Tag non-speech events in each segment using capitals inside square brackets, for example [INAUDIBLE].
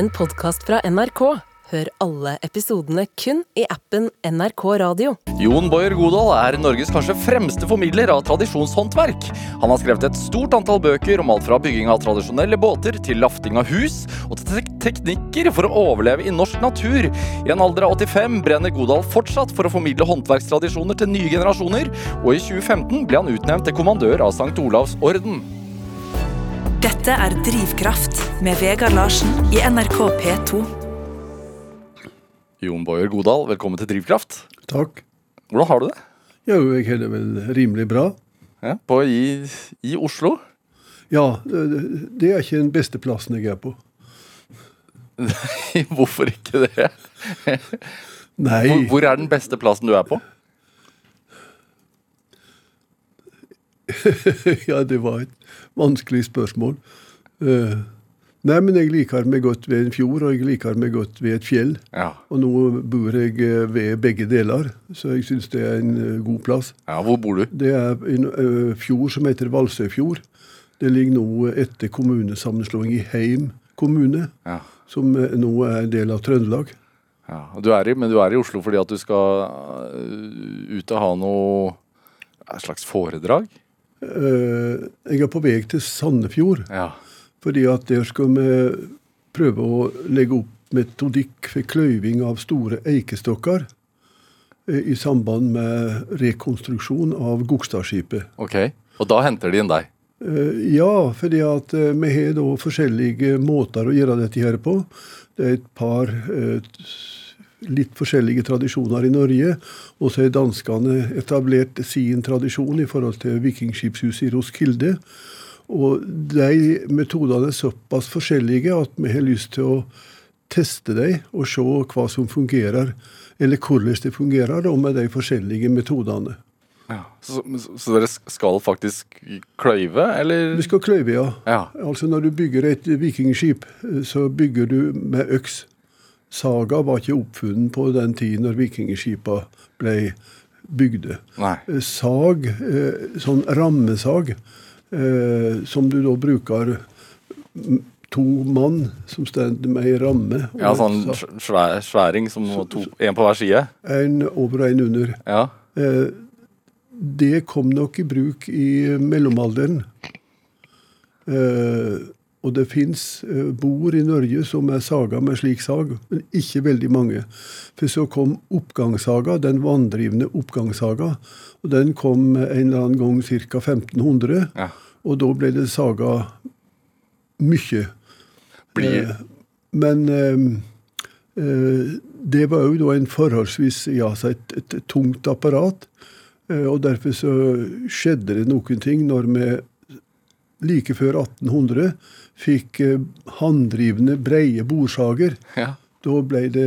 en podkast fra NRK. Hør alle episodene kun i appen NRK Radio. Jon Boyer Godal er Norges kanskje fremste formidler av tradisjonshåndverk. Han har skrevet et stort antall bøker om alt fra bygging av tradisjonelle båter til lafting av hus, og til tek teknikker for å overleve i norsk natur. I en alder av 85 brenner Godal fortsatt for å formidle håndverkstradisjoner til nye generasjoner, og i 2015 ble han utnevnt til kommandør av St. Olavs orden. Dette er Drivkraft med Vegard Larsen i NRK P2. Jon Boyer Godal, velkommen til Drivkraft. Takk. Hvordan har du det? Jo, jeg har det vel rimelig bra. Ja, på, i, I Oslo? Ja, det det er ikke den beste plassen jeg er på. Nei, Hvorfor ikke det? Nei, Hvor, hvor er den beste plassen du er på? [LAUGHS] ja, det var et vanskelig spørsmål. Uh, nei, men jeg liker meg godt ved en fjord, og jeg liker meg godt ved et fjell. Ja. Og nå bor jeg eh, ved begge deler, så jeg syns det er en eh, god plass. ja, hvor bor du? Det er en uh, fjord som heter Valsøyfjord. Det ligger nå etter kommunesammenslåing i Heim kommune, Ja. som nå er en del av Trøndelag. Ja, du er i, men du er i Oslo fordi at du skal ut og ha noe slags foredrag? Eh, jeg er på vei til Sandefjord. Ja. Fordi at der skal vi prøve å legge opp metodikk for kløyving av store eikestokker eh, i samband med rekonstruksjon av Gokstadskipet. Ok. Og da henter de inn deg? Eh, Ja, fordi at vi har da forskjellige måter å gjøre dette her på. Det er et par litt forskjellige tradisjoner i Norge. Og så har danskene etablert sin tradisjon i forhold til Vikingskipshuset i Roskilde. Og de metodene er såpass forskjellige at vi har lyst til å teste dem og se hva som fungerer, eller hvordan det fungerer da, med de forskjellige metodene. Ja. Så, så, dere skal faktisk kløyve, eller? Vi skal kløyve, ja. Ja. Altså Når du bygger et vikingskip, eh, så bygger du med øks. Saga var ikke oppfunnet på den tiden når vikingskipa ble bygde. Nei. Sag, eh, sånn rammesag, eh, som du da bruker to mann som står med ei ramme. Ja, sånn svær, sværing som to, en på hver side? En over og en under. Ja. Eh, Det kom nok i bruk i mellomalderen. Eh, og det fins bord i Norge som er saga med slik sag, men ikke veldig mange. For så kom oppgangssaga, den vanndrivne oppgangssaga. Og den kom en eller annen gang ca. 1500. Ja. Og da ble det saga mye. Blir, Eh, Men eh, eh, det var da en forholdsvis ja, så et, et tungt apparat. Eh, og derfor så skjedde det noen ting når vi like før 1800 fikk hånddrivne, breie bordsager. ja. Da ble det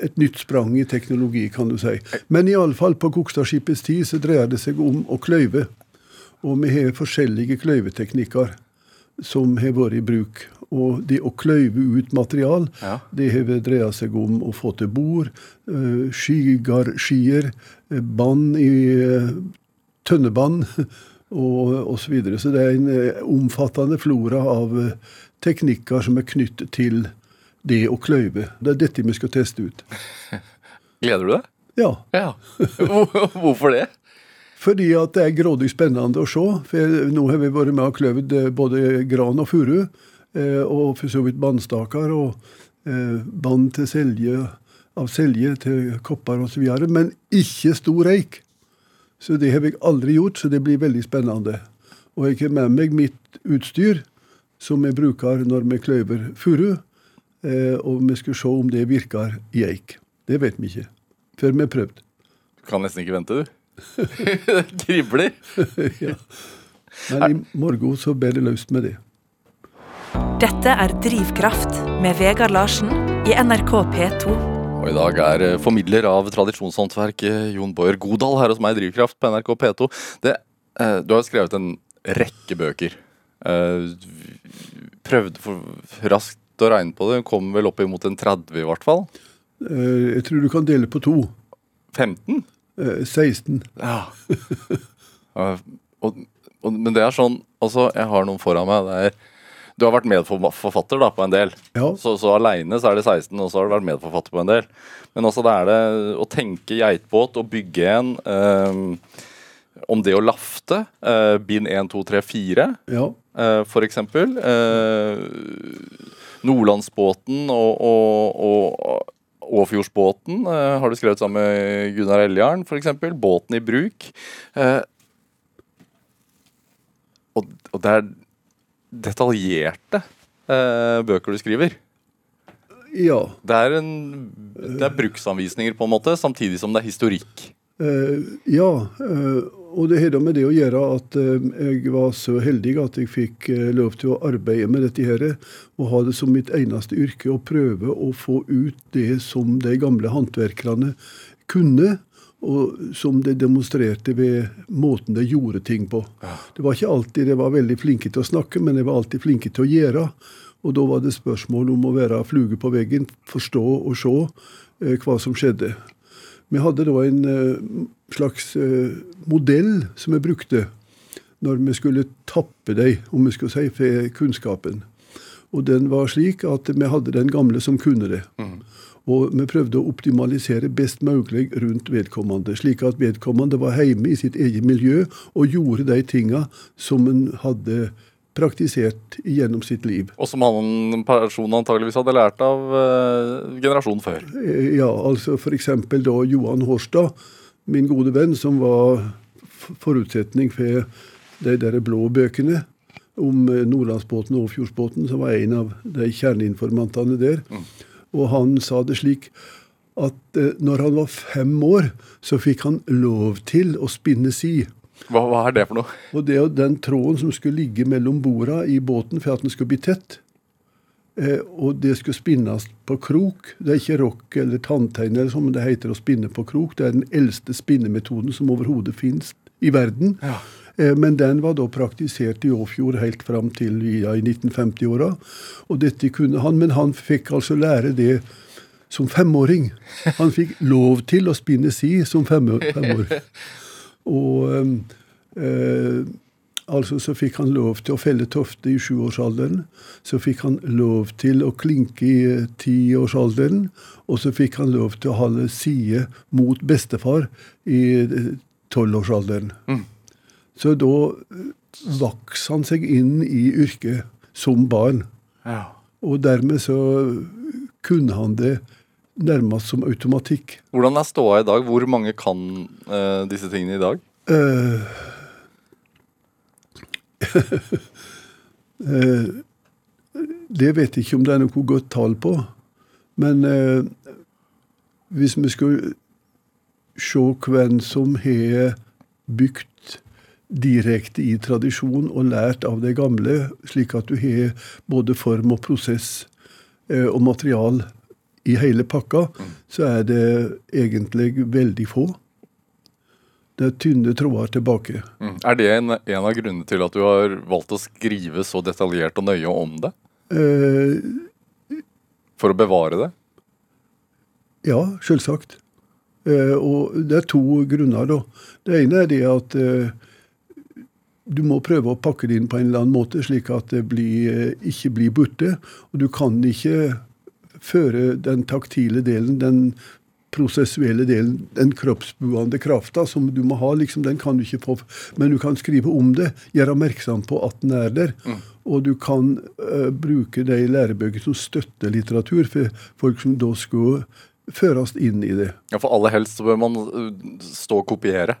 et nytt sprang i teknologi, kan du si. Men iallfall på Kokstadskipets tid så dreier det seg om å kløyve. Og vi har forskjellige kløyveteknikker som har vært i bruk. Og det å kløyve ut material, Ja. det har dreia seg om å få til bord, skygarskier, skigarskier, eh, bånd i eh, tønnebånd [LAUGHS] og osv. Så, videre. så det er en eh, omfattende flora av eh, teknikker som er knyttet til det å kløyve. Det er dette vi skal teste ut. [LAUGHS] Gleder du deg? Ja, Ja. [LAUGHS] Hvorfor det? fordi at det er grådig spennende å se. For nå har vi vært med og kløvd eh, både gran og furu, og for så vidt bandstaker og band til selje, av selje til kopper osv., men ikke stor eik. Så det har jeg aldri gjort, så det blir veldig spennende. Og jeg har med meg mitt utstyr, som jeg bruker når vi kløyver furu, eh, og vi skal se om det virker i eik. Det vet vi ikke, før vi har prøvd. Du kan nesten ikke vente, du. [LAUGHS] Det kribler. [LAUGHS] ja. Men i morgen så ber det løst med det. Dette er Drivkraft med Vegard Larsen i NRK P2. Og i dag er eh, formidler av tradisjonshåndverk eh, Jon Boyer Godal her hos meg i Drivkraft på NRK P2. Det, eh, du har skrevet en rekke bøker. Prøvde for raskt å regne på det. Kom vel opp imot en 30 i hvert fall. Jeg tror du kan dele på to. 15? Eh, 16. Ja. [LAUGHS] Og, og, men det er sånn Altså, jeg har noen foran meg. Det er Du har vært medforfatter da, på en del. Ja. Så, så aleine så er det 16, og så har du vært medforfatter på en del. Men også det er det å tenke geitbåt og bygge en eh, om det å lafte. Eh, bind 1, 2, 3, 4, ja. eh, for eksempel. Eh, Nordlandsbåten og, og, og Åfjordsbåten eh, har du skrevet sammen med Gunnar Eljarn, f.eks. Båten i bruk. Eh, og, og det er detaljerte eh, bøker du skriver. ja. Det er, en, det er bruksanvisninger, på en måte, samtidig som det er historikk. Eh, ja, eh, og det har med det å gjøre at eh, jeg var så heldig at jeg fikk eh, lov til å arbeide med dette her, og ha det som mitt eneste yrke å prøve å få ut det som de gamle håndverkerne kunne, og som de demonstrerte ved måten de gjorde ting på. Det var ikke alltid de var veldig flinke til å snakke, men de var alltid flinke til å gjøre. Og da var det spørsmål om å være fluge på veggen, forstå og se eh, hva som skjedde. Vi hadde da en eh, slags eh, modell som vi brukte når vi skulle tappe dem, om vi skulle si, for kunnskapen. Og den var slik at vi hadde den gamle som kunne det. Og vi prøvde å optimalisere best mulig rundt vedkommende, slik at vedkommende var hjemme i sitt eget miljø og gjorde de tinga som en hadde praktisert gjennom sitt liv. Og som han personen antageligvis hadde lært av eh, generasjonen før. Eh, Ja, altså f.eks. da Johan Horstad, min gode venn, som var forutsetning for de der blå bøkene om eh, Nordlandsbåten og Åfjordsbåten, som var en av de kjerneinformantene der. Og han sa det slik at eh, når han var fem år, så fikk han lov til å spinne si. Hva, hva er det for noe? Og det er jo den tråden som skulle ligge mellom borda i båten for at den skulle bli tett. Eh, og det skulle spinnes på krok. Det er ikke rock eller tanntegn, eller sånn, men det heter å spinne på krok. Det er den eldste spinnemetoden som overhodet finnes i verden. Eh, men den var da praktisert i Åfjord helt fram til ja, i 1950-åra. Og dette kunne han, men han fikk altså lære det som femåring. Han fikk lov til å spinne si som fem- femåring. [LAUGHS] Og eh, altså så fikk han lov til å felle tofte i sjuårsalderen. Så fikk han lov til å klinke i eh, tiårsalderen. Og så fikk han lov til å holde side mot bestefar i tolvårsalderen. tolvårsalderen. Så da vokste vaks han seg inn i yrket som barn. Ja. Og dermed så kunne han det nærmest som automatikk. Hvordan er ståa i dag? Hvor mange kan uh, disse tingene i dag? Uh, uh, [LAUGHS] det vet jeg ikke om det er noe godt tall på. Men eh, hvis vi skulle se hvem som har bygd direkte i tradisjon og lært av det gamle, slik at du har både form og prosess eh, og material i hele pakka, så er det egentlig veldig få. Det er tynne tråder tilbake. Mm. Er det en, en av grunnene til at du har valgt å skrive så detaljert og nøye om det? Eh, For å bevare det? ja, selvsagt. Eh, og det er to grunner, da. Det ene er det at eh, du må prøve å pakke det inn på en eller annen måte, slik at det blir, eh, ikke blir borte. Og du kan ikke føre den taktile delen, den prosessuelle delen, den kroppsbuende krafta som du må ha, liksom, den kan du ikke få. Men du kan skrive om det, gjøre oppmerksom på at den er der. Og du kan uh, bruke de lærebøker som støtter litteratur for folk som da skulle føres inn i det. Ja, For aller helst så bør man uh, stå og kopiere.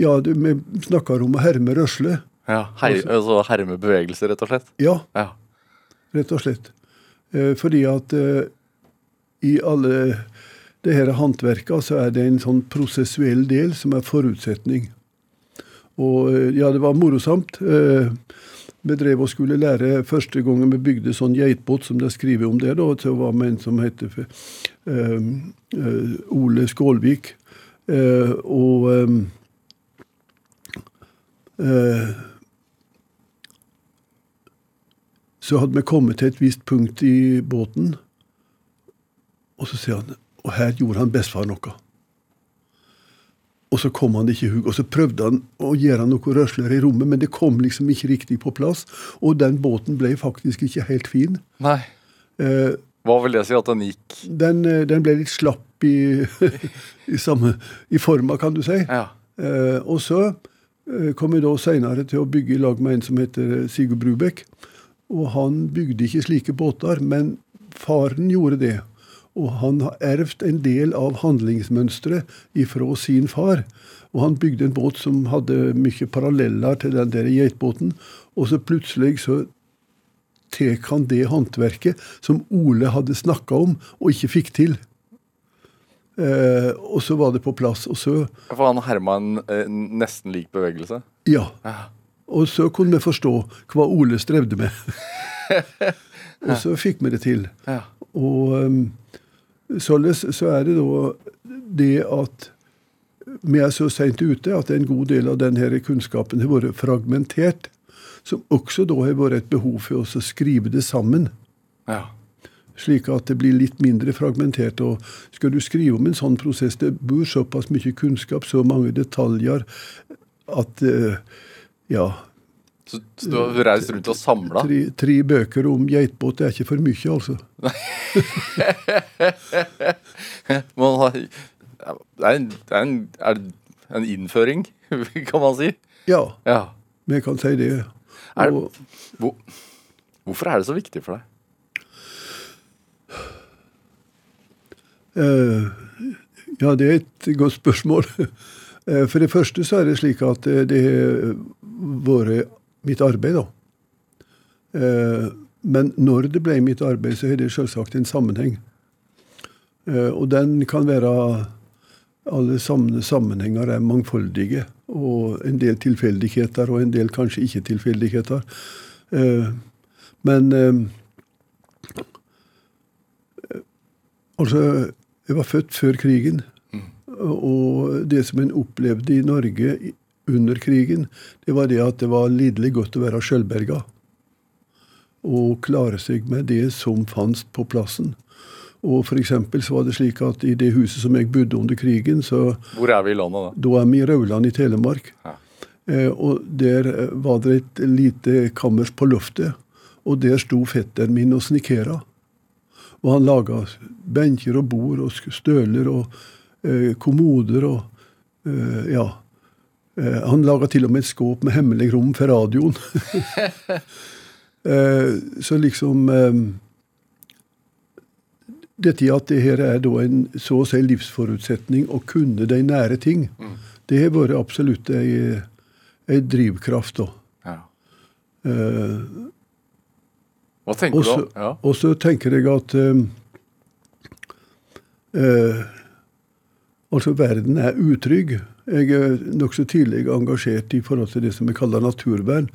Ja, du, vi snakker om å herme røsle. Ja, hei, altså herme bevegelser, rett og slett. Ja, Ja. rett og slett. Eh, fordi at eh, i alle det her håndverka så er det en sånn prosessuell del som er forutsetning. Og eh, ja, det var morosamt. Eh, vi drev og skulle lære første gangen vi bygde sånn geitbåt, som det er skrevet om det, da, så var med en som het uh, uh, Ole Skålvik. Uh, og eh, eh, så hadde vi kommet til et visst punkt i båten, og så sier han Og her gjorde han bestefar noe. og så kom han ikke i hug. Og så prøvde han å gjøre noe røsler i rommet, men det kom liksom ikke riktig på plass. Og den båten ble faktisk ikke helt fin. Nei. Eh, Hva vil det si at den gikk den, eh, den ble litt slapp i, [LAUGHS] i, samme, i forma, kan du si. Ja. Eh, og så eh, kom jeg da seinere til å bygge i lag med en som heter Sigurd Brubekk. Og han bygde ikke slike båter, men faren gjorde det. Og han har ervd en del av handlingsmønsteret ifra sin far. Og han bygde en båt som hadde mye paralleller til den der geitbåten. Og så plutselig så tek han det håndverket som Ole hadde snakka om og ikke fikk til. Eh, og så var det på plass. Og så For han herma en eh, nesten lik bevegelse. Ja. Ja. Og så kunne vi forstå hva Ole strevde med. [LAUGHS] og så fikk vi det til. Ja. Og um, således så er det da det at vi er så seint ute at en god del av denne kunnskapen har vært fragmentert. Som også da har vært et behov for oss å skrive det sammen. ja. Slik at det blir litt mindre fragmentert. Og skal du skrive om en sånn prosess, det bor såpass mye kunnskap, så mange detaljer, at eh, ja Så, så du har reist rundt og samla? Tre, tre bøker om geitbåt det er ikke for mye, altså. [LAUGHS] Har, det er en, det er en, er det en innføring, [LAUGHS] kan man si. Ja, Ja. vi kan si det. Er Hvor, hvorfor er det så viktig for deg? Ja, det er et godt spørsmål. [LAUGHS] Eh, for det første så er det slik at eh, det har vært mitt arbeid, da. Eh, men når det ble mitt arbeid, så har det selvsagt en sammenheng. Eh, og den kan være Alle sammenhenger er mangfoldige. Og en del tilfeldigheter, og en del kanskje ikke tilfeldigheter. Eh, men eh, Altså, jeg var født før krigen. Og det som en opplevde i Norge under krigen, det var det at det var lidelig godt å være sjølberga. Og klare seg med det som fantes på plassen. Og for så var det slik at i det huset som jeg bodde under krigen, så Hvor er vi i landet da? da er vi i Rauland i Telemark. Ja. Eh, og der eh, var det et lite kammers på loftet. Og der sto fetteren min og snikkera. Og han laga benker og bord og støler og eh, kommoder og eh, Ja. Eh, han laga til og med et skåp med hemmelig rom for radioen. [LAUGHS] eh, så liksom eh, Dette at det her er da en så å si livsforutsetning å kunne de nære ting, det har vært absolutt ei, ei drivkraft. da. Ja. Hva tenker og du så, om? Og så tenker jeg at eh, eh, Altså, verden er utrygg. Jeg er nokså tidlig engasjert i forhold til det som vi kaller naturvern.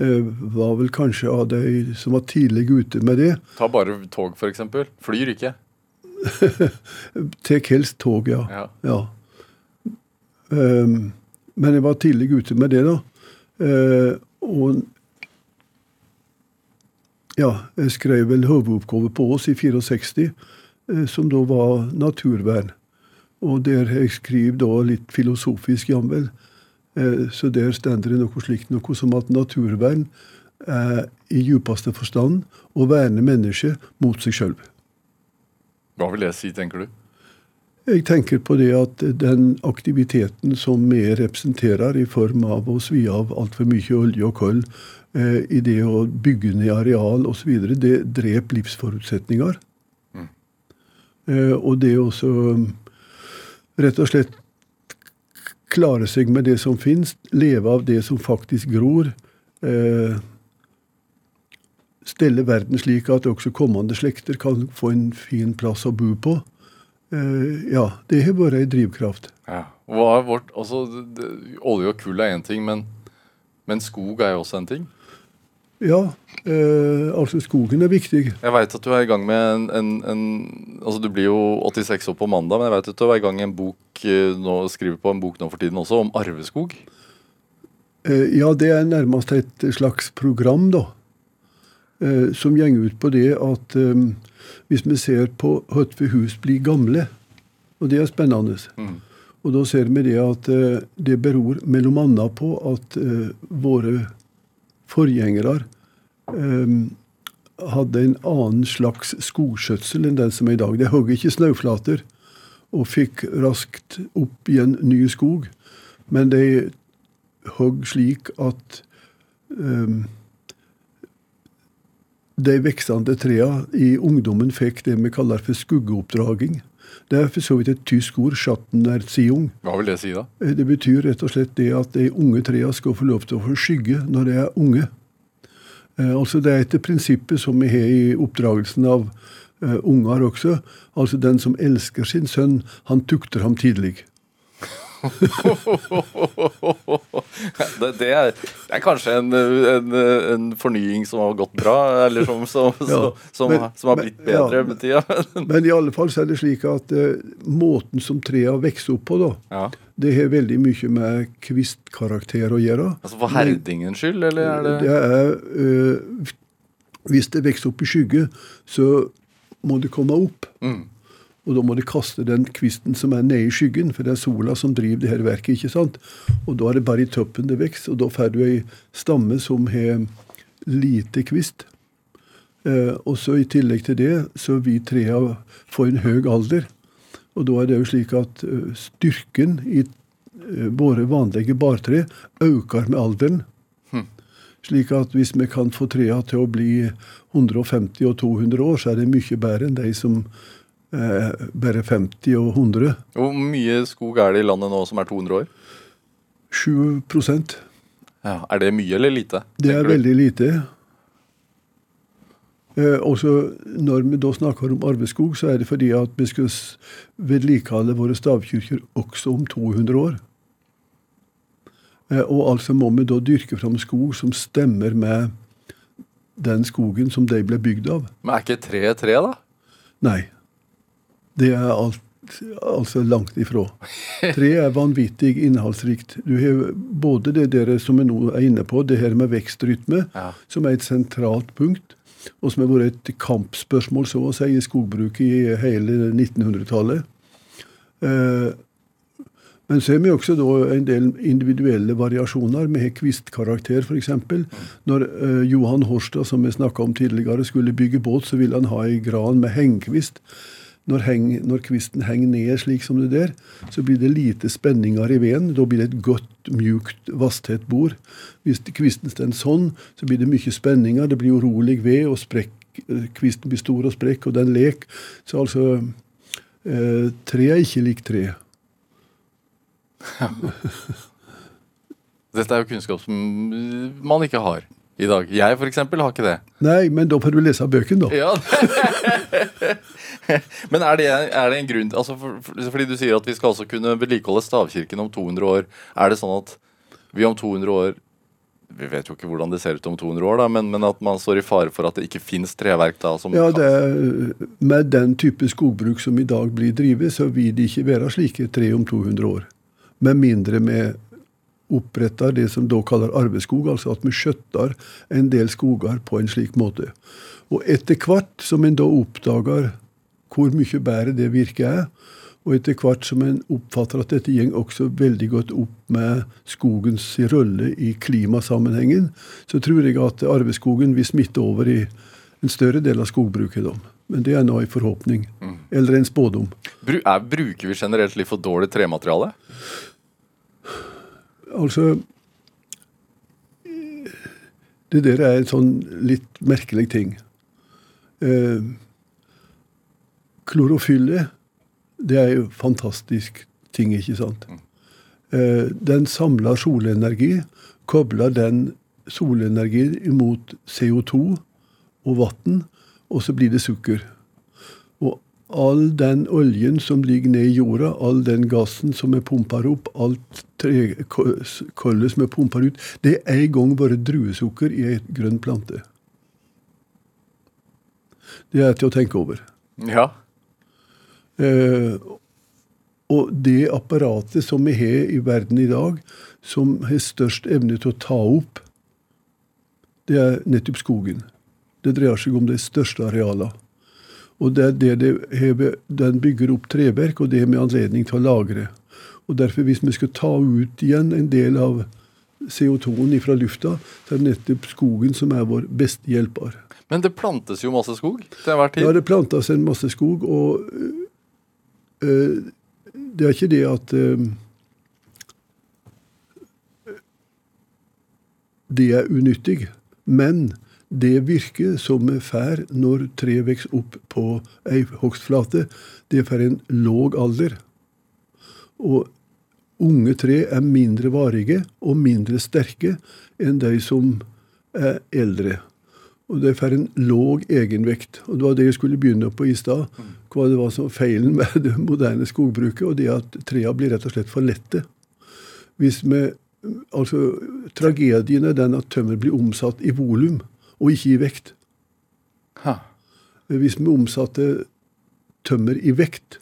Eh, var vel kanskje av de som var tidlig ute med det. Ta bare tog, eksempel. Flyr ikke. [LAUGHS] Tek helst tog, ja. Ja. ja. Um, men jeg var tidlig ute med det, da. Uh, og ja, jeg skrev vel hovedoppgave på oss i 64, eh, som da var naturvern. Og der jeg skriver da litt filosofisk, jamvel. Eh, så der stender det noe slikt noe som at naturvern er i djupeste forstand å verne mennesket mot seg sjøl. Hva vil det si, tenker du? Jeg tenker på det at den aktiviteten som vi representerer i form av å svi av altfor mye olje og kull, eh, i det å bygge ned areal osv., det dreper livsforutsetninger. Eh, og det å um, rett og slett klare seg med det som finnes, leve av det som faktisk gror, eh, stelle verden slik at også kommende slekter kan få en fin plass å bo på. Eh, ja, det har vært ei drivkraft. Ja. Er vårt, altså, det, olje og kull er én ting, men, men skog er jo også en ting. Ja, eh, altså skogen er viktig. Jeg veit at du er i gang med en, en, en Altså Du blir jo 86 år på mandag, men jeg vet at du er i gang med en bok eh, nå, skriver på en bok nå for tiden også, om arveskog. Eh, ja, det er nærmest et slags program, da. Eh, som går ut på det at eh, hvis vi ser på hvordan hus blir gamle, og det er spennende, Mm. Og da ser vi det at eh, det beror mellom annet på at våre forgjengere hadde en annen slags skogskjøtsel enn den som er i dag. De hogg ikke snauflater og fikk raskt opp igjen ny skog, men de hogg slik at um, de voksende trærne i ungdommen fikk det vi kaller for skuggeoppdraging. Det er for så vidt et tysk ord, Schattenerziehung. Hva vil det si, da? Eh, Det betyr rett og slett det at de unge trærne skal få lov til å få skygge når de er unge. Eh, altså Det er etter prinsippet som vi har i oppdragelsen av eh, unger også. Altså den som elsker sin sønn, han tukter ham tidlig. [LAUGHS] det, det, er, det er kanskje en, en, en fornying som har gått bra, eller som, som, Ja, som, men- som har blitt bedre ja. med tida. Men i alle fall så er det slik at uh, måten som trærne vokser opp på, da, Ja. det har veldig mye med kvistkarakter å gjøre. Altså For herdingens skyld, eller er det Det er uh, Hvis det vokser opp i skygge, så må det komme opp. Mm. Og da må de kaste den kvisten som er nede i skyggen, for det er sola som driver det her verket. ikke sant? Og da er det bare i toppen det vokser, og da får du ei stamme som har lite kvist. Eh, og så i tillegg til det, så vi trea får en høy alder. Og da er det jo slik at eh, styrken i eh, våre vanlige bartre øker med alderen. Slik at hvis vi kan få trea til å bli 150 og 200 år, så er det mye bedre enn de som er bare 50 og 100. Hvor mye skog er det i landet nå som er 200 år? 7 Ja, Er det mye eller lite? Det er veldig lite. Eh, også når vi da snakker om arveskog, så er det fordi at vi skal vedlikeholde våre stavkirker også om 200 år. Eh, og altså må vi da dyrke fram skog som stemmer med den skogen som de ble bygd av. Men er ikke tre tre, da? Nei. Det er alt, altså langt ifra. Tre er vanvittig innholdsrikt. Du har både det dere som vi nå er inne på, det her med vekstrytme, Ja. som er et sentralt punkt, og som har vært et kampspørsmål så å si, i skogbruket i hele 1900-tallet. Eh, men så har vi også en del individuelle variasjoner. Vi har kvistkarakter, f.eks. Når eh, Johan Horstad, som vi snakka om tidligere, skulle bygge båt, så ville han ha ei gran med hengekvist. Når, heng, når kvisten henger ned slik som det der, så blir det lite spenninger i veden. Da blir det et godt, mjukt, vasstett bord. Hvis kvisten står sånn, så blir det mye spenninger. Det blir urolig ved, og sprekk, kvisten blir stor og sprekk, og den lek. Så altså eh, Tre er ikke lik tre. [LAUGHS] Dette er jo kunnskap som man ikke har i dag. Jeg eksempel har ikke det. Nei, men da får du lese bøkene, da. Ja. [LAUGHS] Men er det, er det en grunn altså for, for, Fordi du sier at vi skal også kunne vedlikeholde stavkirken om 200 år. Er det sånn at vi om 200 år Vi vet jo ikke hvordan det ser ut om 200 år, da, men, men at man står i fare for at det ikke fins treverk da som Ja, det er, Med den type skogbruk som i dag blir drevet, så vil det ikke være slike tre om 200 år. Med mindre vi oppretter det som da kaller arveskog, altså at vi skjøtter en del skoger på en slik måte. Og etter hvert som en da oppdager hvor mye bedre det virket er, og etter hvert som en oppfatter at dette går også veldig godt opp med skogens rolle i klimasammenhengen, så tror jeg at arveskogen vil smitte over i en større del av skogbruket. da. Men det er nå en forhåpning. Eller en spådom. Bru, er, Bruker vi generelt litt for dårlig tremateriale? Altså Det der er en sånn litt merkelig ting. Eh, klorofylle, det er jo fantastisk ting, ikke sant? Eh, den samler solenergi, kobler den solenergien imot CO2 og vann, og så blir det sukker. All den oljen som ligger ned i jorda, all den gassen som er pumpa opp, alt tre- som er pumpa ut, det er en gang bare druesukker i ei grønn plante. Det er til å tenke over. Ja. Eh, og det apparatet som vi har i verden i dag, som har størst evne til å ta opp, det er nettopp skogen. Det dreier seg om de største arealene. Og det er det det hever, den bygger opp treverk, og det vi anledning til å lagre. Og derfor, hvis vi skal ta ut igjen en del av CO2-en fra lufta, så er det nettopp skogen som er vår beste hjelper. Men det plantes jo masse skog til enhver tid. Ja, det plantes en masse skog, og øh, det er ikke det at øh, Det er unyttig, men det virker som fær når tre vokser opp på ei hogstflate. Det får en låg alder. Og unge tre er mindre varige og mindre sterke enn de som er eldre. Og det får en låg egenvekt. Og det var det jeg skulle begynne på i stad. Hva det var som feilen [LAUGHS] med det moderne skogbruket, og det at trærne blir rett og slett for lette. Hvis vi, altså, Tragedien er den at tømmer blir omsatt i volum, og ikke i vekt. Ha. Hvis vi omsatte tømmer i vekt,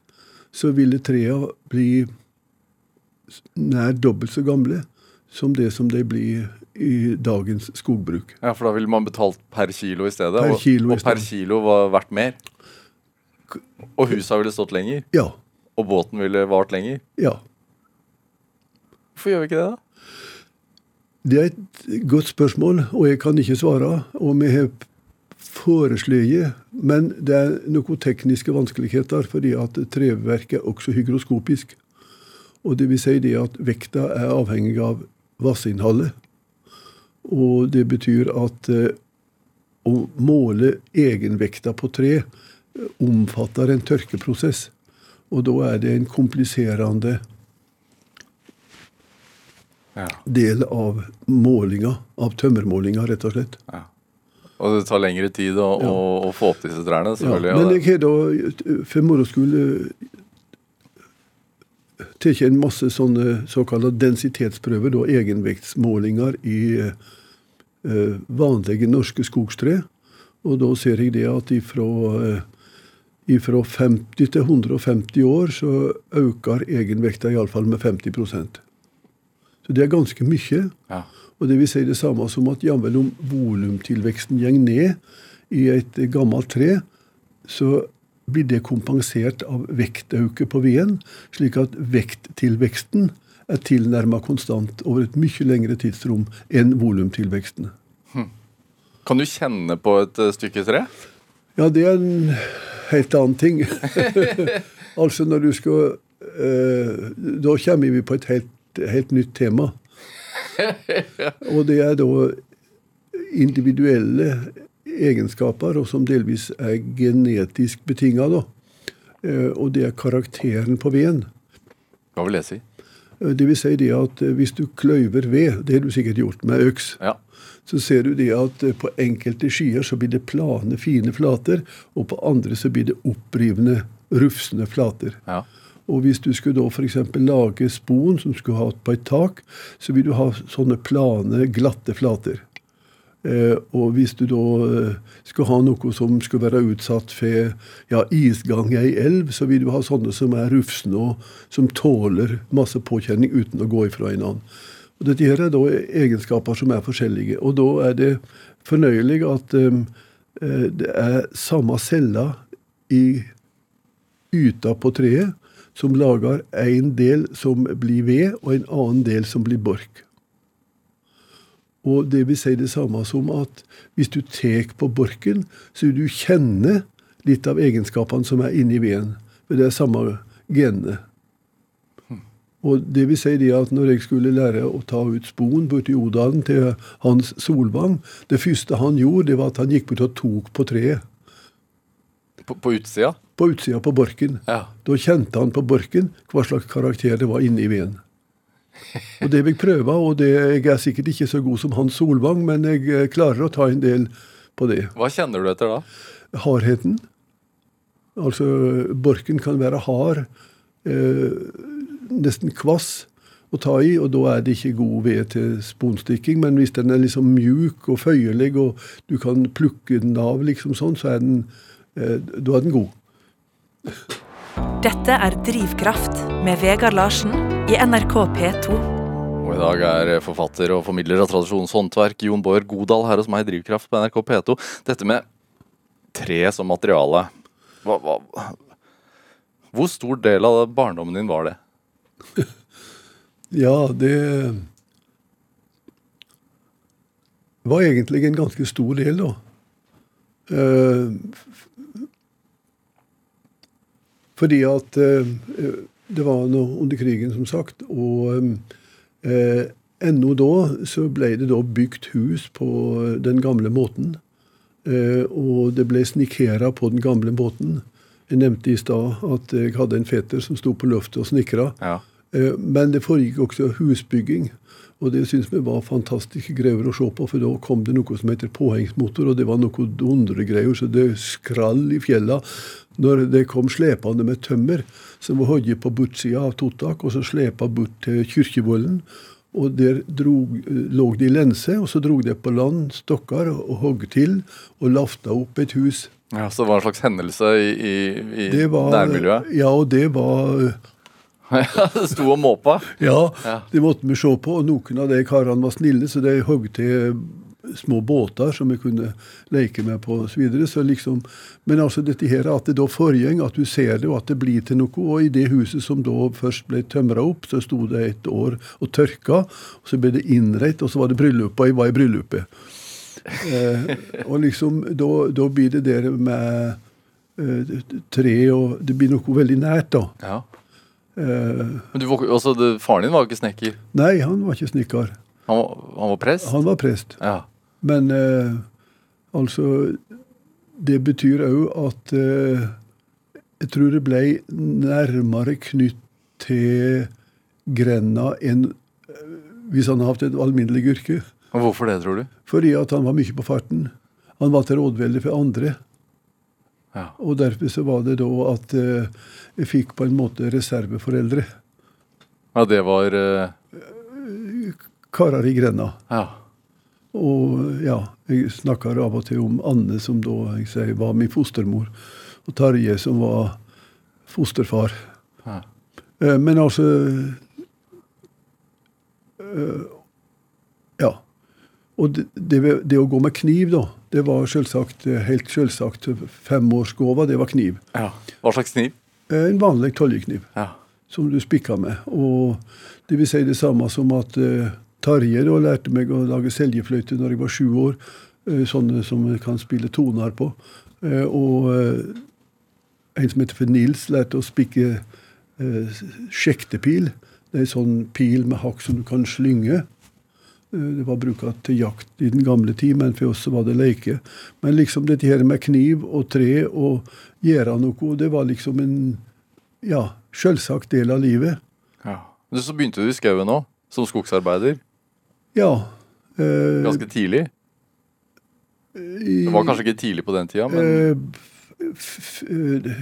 så ville trærne bli nær dobbelt så gamle som det som de blir i dagens skogbruk. Ja, For da ville man betalt per kilo i stedet, Per og, kilo i og per kilo var verdt mer. Og husa ville stått lenger, Ja. og båten ville vart lenger. Ja. Hvorfor gjør vi ikke det, da? Det er et godt spørsmål, og jeg kan ikke svare. Og vi har foreslått, men det er noen tekniske vanskeligheter, fordi at treverket er også hygroskopisk. Og det vil si det at vekta er avhengig av vassinnholdet. Og det betyr at eh, å måle egenvekta på tre eh, omfatter en tørkeprosess. Og da er det en kompliserende Ja. del av målinga, av tømmermålinga, rett og slett. Og det tar lengre tid å, Ja. å, å få opp disse trærne. Ja, selvfølgelig. men jeg har da for moro skyld tatt en masse sånne såkalte densitetsprøver, da egenvektsmålinger i eh, vanlige norske skogstre. Og da ser jeg det at ifra, eh, ifra 50 til 150 år så øker egenvekta iallfall med 50 Så det er ganske mye. ja. Og det vil si det samme som at jammen om volumtilveksten går ned i et gammelt tre, så blir det kompensert av vektauke på veden, slik at vekttilveksten er tilnærma konstant over et mye lengre tidsrom enn volumtilveksten. Kan du kjenne på et eh, stykke tre? Ja, det er en helt annen ting. [LAUGHS] [LAUGHS] altså når du skal eh, Da kommer vi på et helt, helt nytt tema. Og det er da individuelle egenskaper, og som delvis er genetisk betinga. Eh, og det er karakteren på veden. Hva vil det si? Eh, Det vil si det at eh, hvis du kløyver ved, det har du sikkert gjort med øks, Ja. så ser du det at på enkelte skyer så blir det plane, fine flater, og på andre så blir det opprivende, rufsende flater. ja. Og hvis du skulle da f.eks. lage spon som skulle ha på et tak, så vil du ha sånne plane, glatte flater. Eh, og hvis du da eh, skulle ha noe som skulle være utsatt for ja, isgang i ei elv, så vil du ha sånne som er rufsende og som tåler masse påkjenning uten å gå ifra hverandre. Og Dette her er da egenskaper som er forskjellige. Og da er det fornøyelig at eh, eh, det er samme cella i yta på treet som lager en del som blir ved, og en annen del som blir bork. Og det vil si det samme som at hvis du tar på borken, så vil du kjenne litt av egenskapene som er inni veden. For det er samme genene. Og det vil si det at når jeg skulle lære å ta ut spoen borti Odalen til Hans Solvang, det første han gjorde, det var at han gikk bort og tok på treet. På, på utsida? På utsida på borken. Ja. Da kjente han på borken hva slags karakter det var inni veden. Og det vil jeg prøve, og det, jeg er sikkert ikke så god som Hans Solvang, men jeg eh, klarer å ta en del på det. Hva kjenner du etter da? Hardheten. Altså, borken kan være hard, eh, nesten kvass å ta i, og da er det ikke god ved til sponstikking. Men hvis den er liksom mjuk og føyelig, og du kan plukke den av, liksom sånn, så er den, da er den god. Dette er Drivkraft med Vegard Larsen i NRK P2. Og i dag er forfatter og formidler av tradisjonshåndverk Jon Bård Godal her hos meg i Drivkraft på NRK P2. Dette med tre som materiale. Hva, hva, hvor stor del av barndommen din var det? [LAUGHS] Ja, det var egentlig en ganske stor del, da. Eh, fordi at eh, det var noe under krigen, som sagt. Og eh, ennå da så ble det da bygd hus på den gamle måten. Eh, og det ble snikkera på den gamle måten. Jeg nevnte i stad at jeg hadde en fetter som sto på løftet og snikra. Ja. Eh, Men det foregikk også husbygging. Og det syns vi var fantastiske greier å se på, for da kom det noe som heter påhengsmotor, og det var noe dundregreier, så det skrall i fjella når det kom slepende med tømmer som var hogd på bortsida av Totak, og så slepa bort til Kyrkjevollen. Og der drog, lå de i lense, og så drog de på land stokker og hogg til og lafta opp et hus. ja, Så det var en slags hendelse i, i, i var, nærmiljøet? Ja, og det var [LAUGHS] Ja, det sto og måpa? Ja, Ja. det måtte vi se på. Og noen av de karene var snille, så de hogg til små båter som vi kunne leke med på osv. Så videre. så liksom, men altså dette her at det da forgjeng, at du ser det, og at det blir til noe. Og i det huset som da først ble tømra opp, så sto det et år og tørka. og Så ble det innrett, og så var det bryllup, og jeg var i bryllupet. Eh, og liksom, da, blir det der med eh, tre og Det blir noe veldig nært, da. Ja. Eh, Men du, var- altså, det, faren din var ikke snekker. nei, han var ikke snekker. Han han var prest? Han var prest. Ja. Men eh, altså Det betyr òg at eh, jeg tror det ble nærmere knytt til grenda enn eh, hvis han hadde hatt et alminnelig yrke. Og hvorfor det, tror du? Fordi at han var mye på farten. Han var til rådvelde for andre. Ja. Og derfor så var det da at eh, jeg fikk på en måte reserveforeldre. Ja, det var eh, Karer i grenda. Ja. Og ja, jeg snakker av og til om Anne, som da jeg sier, var min fostermor. Og Tarje, som var fosterfar. Ja. Eh, Men altså eh, Ja. Og det, det, det å gå med kniv, da, det var selvsagt helt selvsagt femårsgåva, det var kniv. ja. Hva slags kniv? Eh, En vanlig toljekniv Ja. som du spikka med. Og det vil si det samme som at Tarje da lærte meg å lage seljefløyte når jeg var sju år. eh, sånne som jeg kan spille toner på. Eh, og eh, en som heter for Nils, lærte å spikke sjektepil. Det er en sånn pil med hakk som du kan slynge. Det var bruka til jakt i den gamle tid, men for oss var det leke. Men liksom dette her med kniv og tre og gjøre noe, det var liksom en ja, selvsagt del av livet. ja. Så begynte du i skauen òg, som skogsarbeider. Ja. eh, Ganske tidlig. Det var kanskje ikke tidlig på den tida, men eh,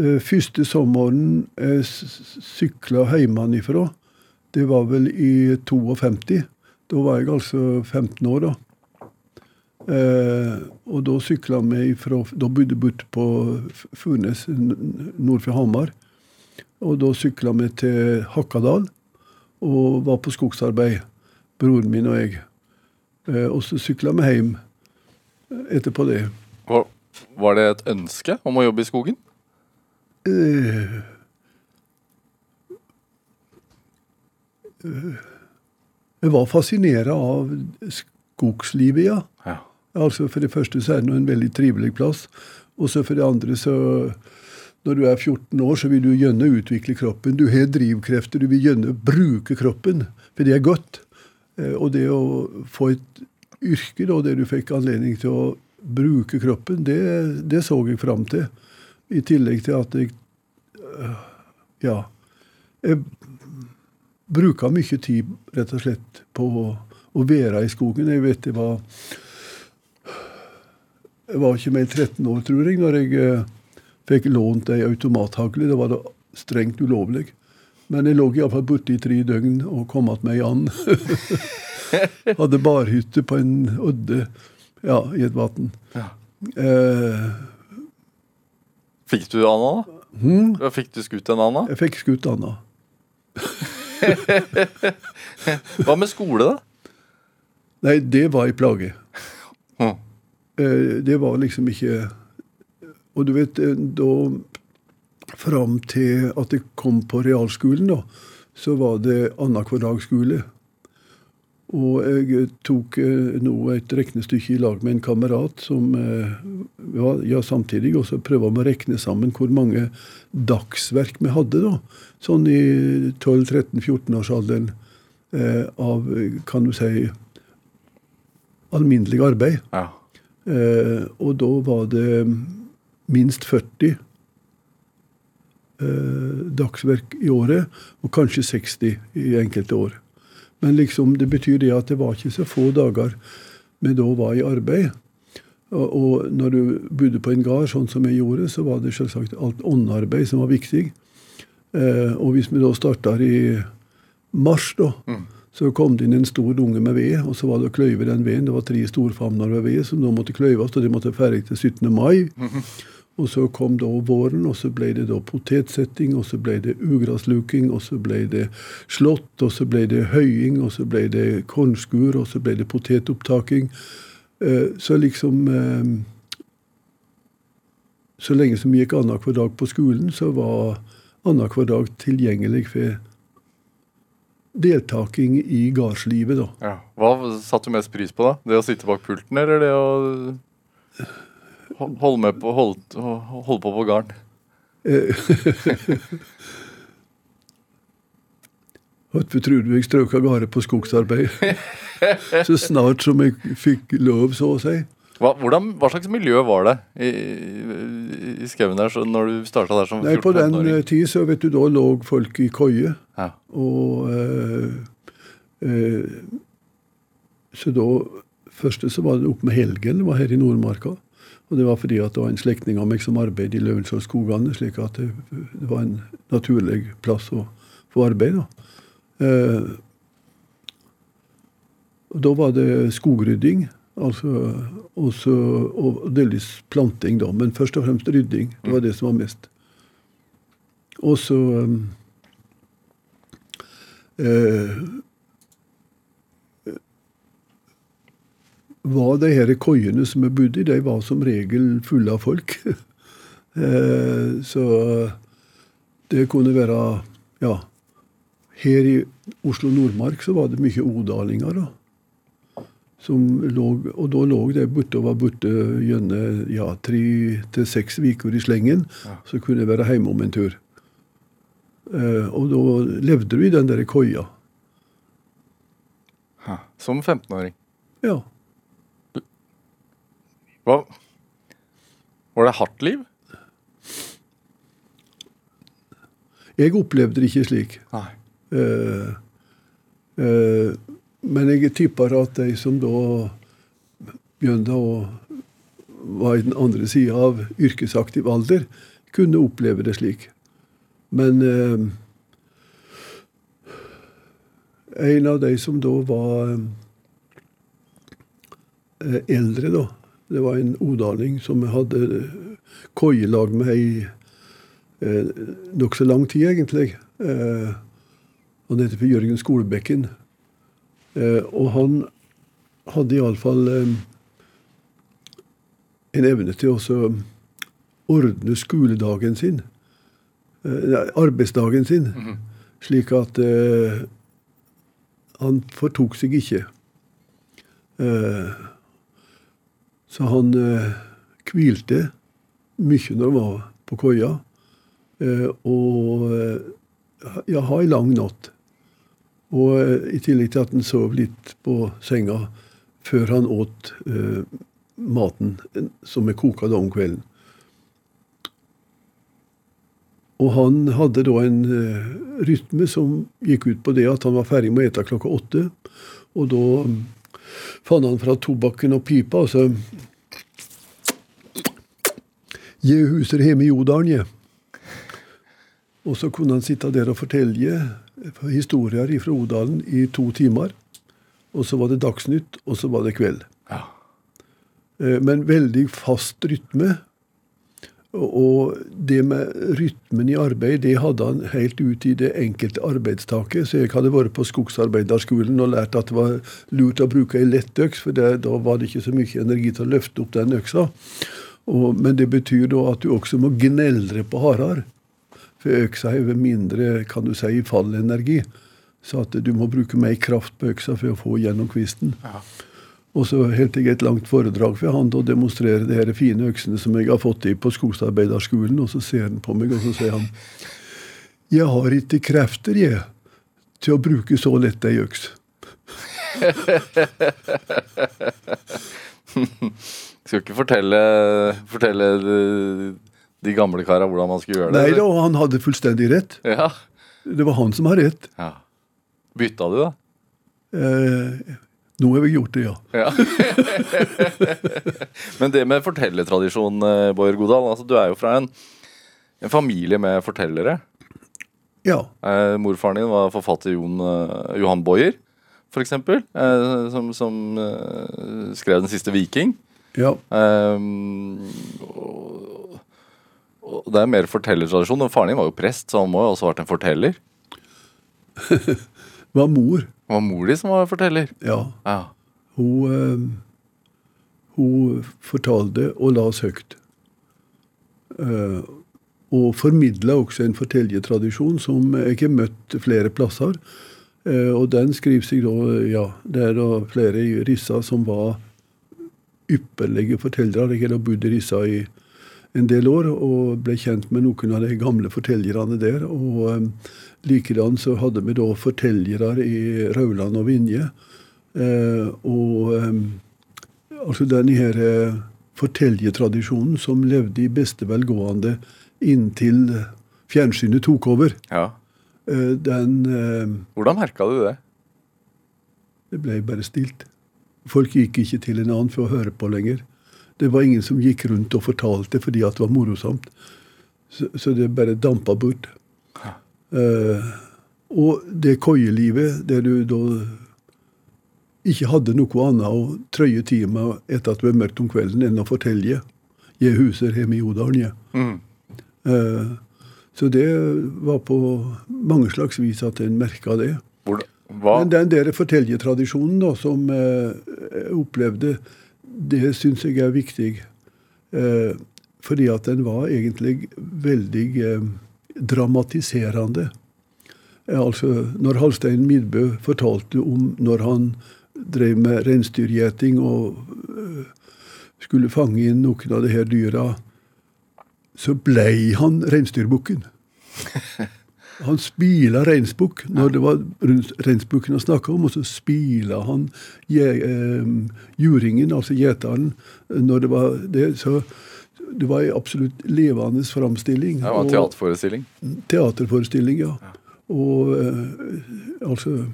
eh, Første sommeren jeg sykla hjemmefra, det var vel i 52. Da var jeg altså 15 år, da. Eh, og da sykla vi fra Da bodde jeg borte på Furnes, nord for Hamar. Og da sykla vi til Hakkadal og var på skogsarbeid, broren min og jeg. Eh, og så sykla vi hjem etterpå det. var, var det et ønske om å jobbe i skogen? Eh, eh, Jeg var fascinert av skogslivet, ja. Ja. Altså For det første så er det en veldig trivelig plass. Og så for det andre så Når du er 14 år, så vil du gjerne utvikle kroppen. Du har drivkrefter, du vil gjerne bruke kroppen, for det er godt. Eh, Og det å få et yrke da, der du fikk anledning til å bruke kroppen, det, det så jeg fram til. I tillegg til at jeg øh, Ja. Jeg bruka mye tid rett og slett på å, å være i skogen. Jeg vet det var Jeg var ikke mer enn 13 år, tror jeg, når jeg eh, fikk lånt ei automathagle. Det var da strengt ulovlig. Men jeg lå iallfall borte i tre døgn og kom att meg an. [LAUGHS] Hadde barhytte på en odde ja, i et vann. Ja. Eh, Fikk du Anna, da? Hmm? Fikk du skutt en Anna? jeg fikk skutt Anna. [LAUGHS] Hva med skole, da? Nei, det var ei plage. Hmm. Eh, det var liksom ikke Og du vet, eh, da Fram til at jeg kom på realskolen, da, så var det annenhver dag skole. Og jeg tok eh, nå et regnestykke i lag med en kamerat som ja, ja, samtidig også prøvde å regne sammen hvor mange dagsverk vi hadde, da. Sånn i 12-13-14-årsalderen eh, av, kan du si, alminnelig arbeid. Ja. Eh, og da var det minst 40 eh, dagsverk i året, og kanskje 60 i enkelte år. Men liksom, det betyr det at det var ikke så få dager vi da var i arbeid. Og, og når du bodde på en gard, sånn som jeg gjorde, så var det selvsagt alt åndearbeid som var viktig. Eh, og hvis vi da starta i mars, da, så kom det inn en stor dunge med ved, og så var det å kløyve den veden. Det var tre storfamner med ved som da måtte kløyves, og de måtte ferdig til 17. mai. Og så kom da våren, og så ble det da potetsetting, og så ble det ugrasluking, og så ble det slått, og så ble det høying, og så ble det kornskur, og så ble det potetopptaking. Eh, Så liksom eh, Så lenge som vi gikk annenhver dag på skolen, så var annenhver dag tilgjengelig for deltaking i gardslivet, da. Ja. Hva satte du mest pris på, da? Det å sitte bak pulten, eller det å ho- holde, med på, hold, hold på på garn. Trodde jeg strøk av gårde på skogsarbeid? [LAUGHS] så snart som jeg fikk lov, så å si. Hva, hvordan, hva slags miljø var det i, i, i skauen der så når du starta der som Nei, På den 14-15-åring? eh, tid så vet du, da lå folk i koie. Ja. Og øh, øh, Så da Første så var det oppe med Helgen, det var her i Nordmarka. Og det var fordi at det var en slektning av meg som arbeidet i Løvenskiold-skogene, slik at det, det var en naturlig plass å få arbeid. da. Eh, og da var det skogrydding, altså, også, og delvis planting, da, men først og fremst rydding. Det var det som var mest. Og så eh, var de her koiene som jeg bodde i, de var som regel fulle av folk. [LAUGHS] eh, så det kunne være Ja. Her i Oslo Nordmark så var det mye odalinger. da. Som lå, og da lå de borte og var borte gjennom ja, tre til seks uker i slengen. Så kunne jeg være hjemme om en tur. Eh, og da levde du i den der koia. Ha, Som 15-åring. Ja. Hva Var det hardt liv? Jeg opplevde det ikke slik. Uh, eh, men jeg tipper at de som da begynte å var i den andre sida av yrkesaktiv alder, kunne oppleve det slik. Men uh, en av de som da var eldre, da Det var en odaling som jeg hadde koielag med i eh, nokså lang tid, egentlig. Eh, han heter for Jørgen Skolebekken. Eh, og han hadde iallfall eh, en evne til å ordne skoledagen sin. Eh, arbeidsdagen sin. Slik at eh, han fortok seg ikke. Eh, så han eh, hvilte mye når han var på koia. Eh, og eh, ja, ha ei lang natt. Og eh, i tillegg til at han sov litt på senga før han åt eh, maten eh, som er koka da om kvelden. Og han hadde da en rytme som gikk ut på det at han var ferdig med å ete klokka åtte. Og da fant han fra tobakken og pipa, og så Je huser hjemme i Jodalen, jeg. Og så kunne han sitte der og fortelle historier fra Odalen i to timer. Og så var det Dagsnytt, og så var det kveld. Ja. Eh, Men veldig fast rytme. Og det med rytmen i arbeid, det hadde han helt ut i det enkelte arbeidstaket. Så jeg hadde vært på skogsarbeiderskolen og lært at det var lurt å bruke ei lettøks, for det, da var det ikke så mye energi til å løfte opp den øksa. Og, men det betyr da at du også må gneldre på hardere. For øksa har mindre kan du si, fallenergi. Så at du må bruke mer kraft på øksa for å få gjennom kvisten. Og så holdt jeg et langt foredrag for han og demonstrere de her fine øksene som jeg har fått i på skogsarbeiderskolen. Og så ser han på meg, og så sier han Jeg har ikke krefter, jeg, til å bruke så lett ei øks. [LAUGHS] [LAUGHS] [LAUGHS] Skal ikke fortelle, fortelle de, de gamle kara hvordan man skulle gjøre det. Nei da, han hadde fullstendig rett. Ja. Det var han som har rett. ja. Bytta du, da? Eh, nå har vi gjort det, ja. Ja. [LAUGHS] Men det med fortellertradisjon, eh, Bård Godal. Altså, du er jo fra en, en familie med fortellere. Ja. Eh, morfaren din var forfatter Jon, eh, Johan Boyer, for eksempel. Eh, som som eh, skrev 'Den siste viking'. Ja. Um, og, og det er mer fortellertradisjon. Og faren din var jo prest, så han må jo også ha vært en forteller. [LAUGHS] Var mor. Det var mor di som var forteller. Ja. Ja. Hun, um, hun fortalte og las høyt. Uh, og formidla også en fortellertradisjon som jeg har møtt flere plasser. Eh, og den skriver seg da Ja, det er da flere i Rissa som var ypperlige fortellere. Jeg har bodd i Rissa i en del år og ble kjent med noen av de gamle fortellerne der. Og um, likedan så hadde vi da fortellere i Rauland og Vinje. Uh, og um, altså denne her fortellertradisjonen som levde i beste velgående inntil fjernsynet tok over, ja. uh, den Hvordan merka du det? Det ble bare stilt. Folk gikk ikke til en annen for å høre på lenger. Det var ingen som gikk rundt og fortalte fordi at det var morosomt. Så, så det bare dampa bort. Eh, og det koielivet der du da ikke hadde noe annet å trøye tida med etter at det var mørkt om kvelden, enn å fortelle. Jeg huser hjemme i Odalen, jeg. Mm. Eh, så det var på mange slags vis at en merka det. Hva? Men den der fortellertradisjonen da, som eh, jeg opplevde, det syns jeg er viktig. Eh, fordi at den var egentlig veldig eh, dramatiserende. Eh, altså, når Halstein Midbø fortalte om når han drev med reinsdyrgjeting og eh, skulle fange inn noen av de her dyra, så blei han reinsdyrbukken. [LAUGHS] Han spila reinsbukk når det var reinsbukken han snakka om, og så spila han je, eh, juringen, altså gjeteren, når det var det. Så det var en absolutt levende framstilling. Det var en teaterforestilling. teaterforestilling, ja. Og eh, altså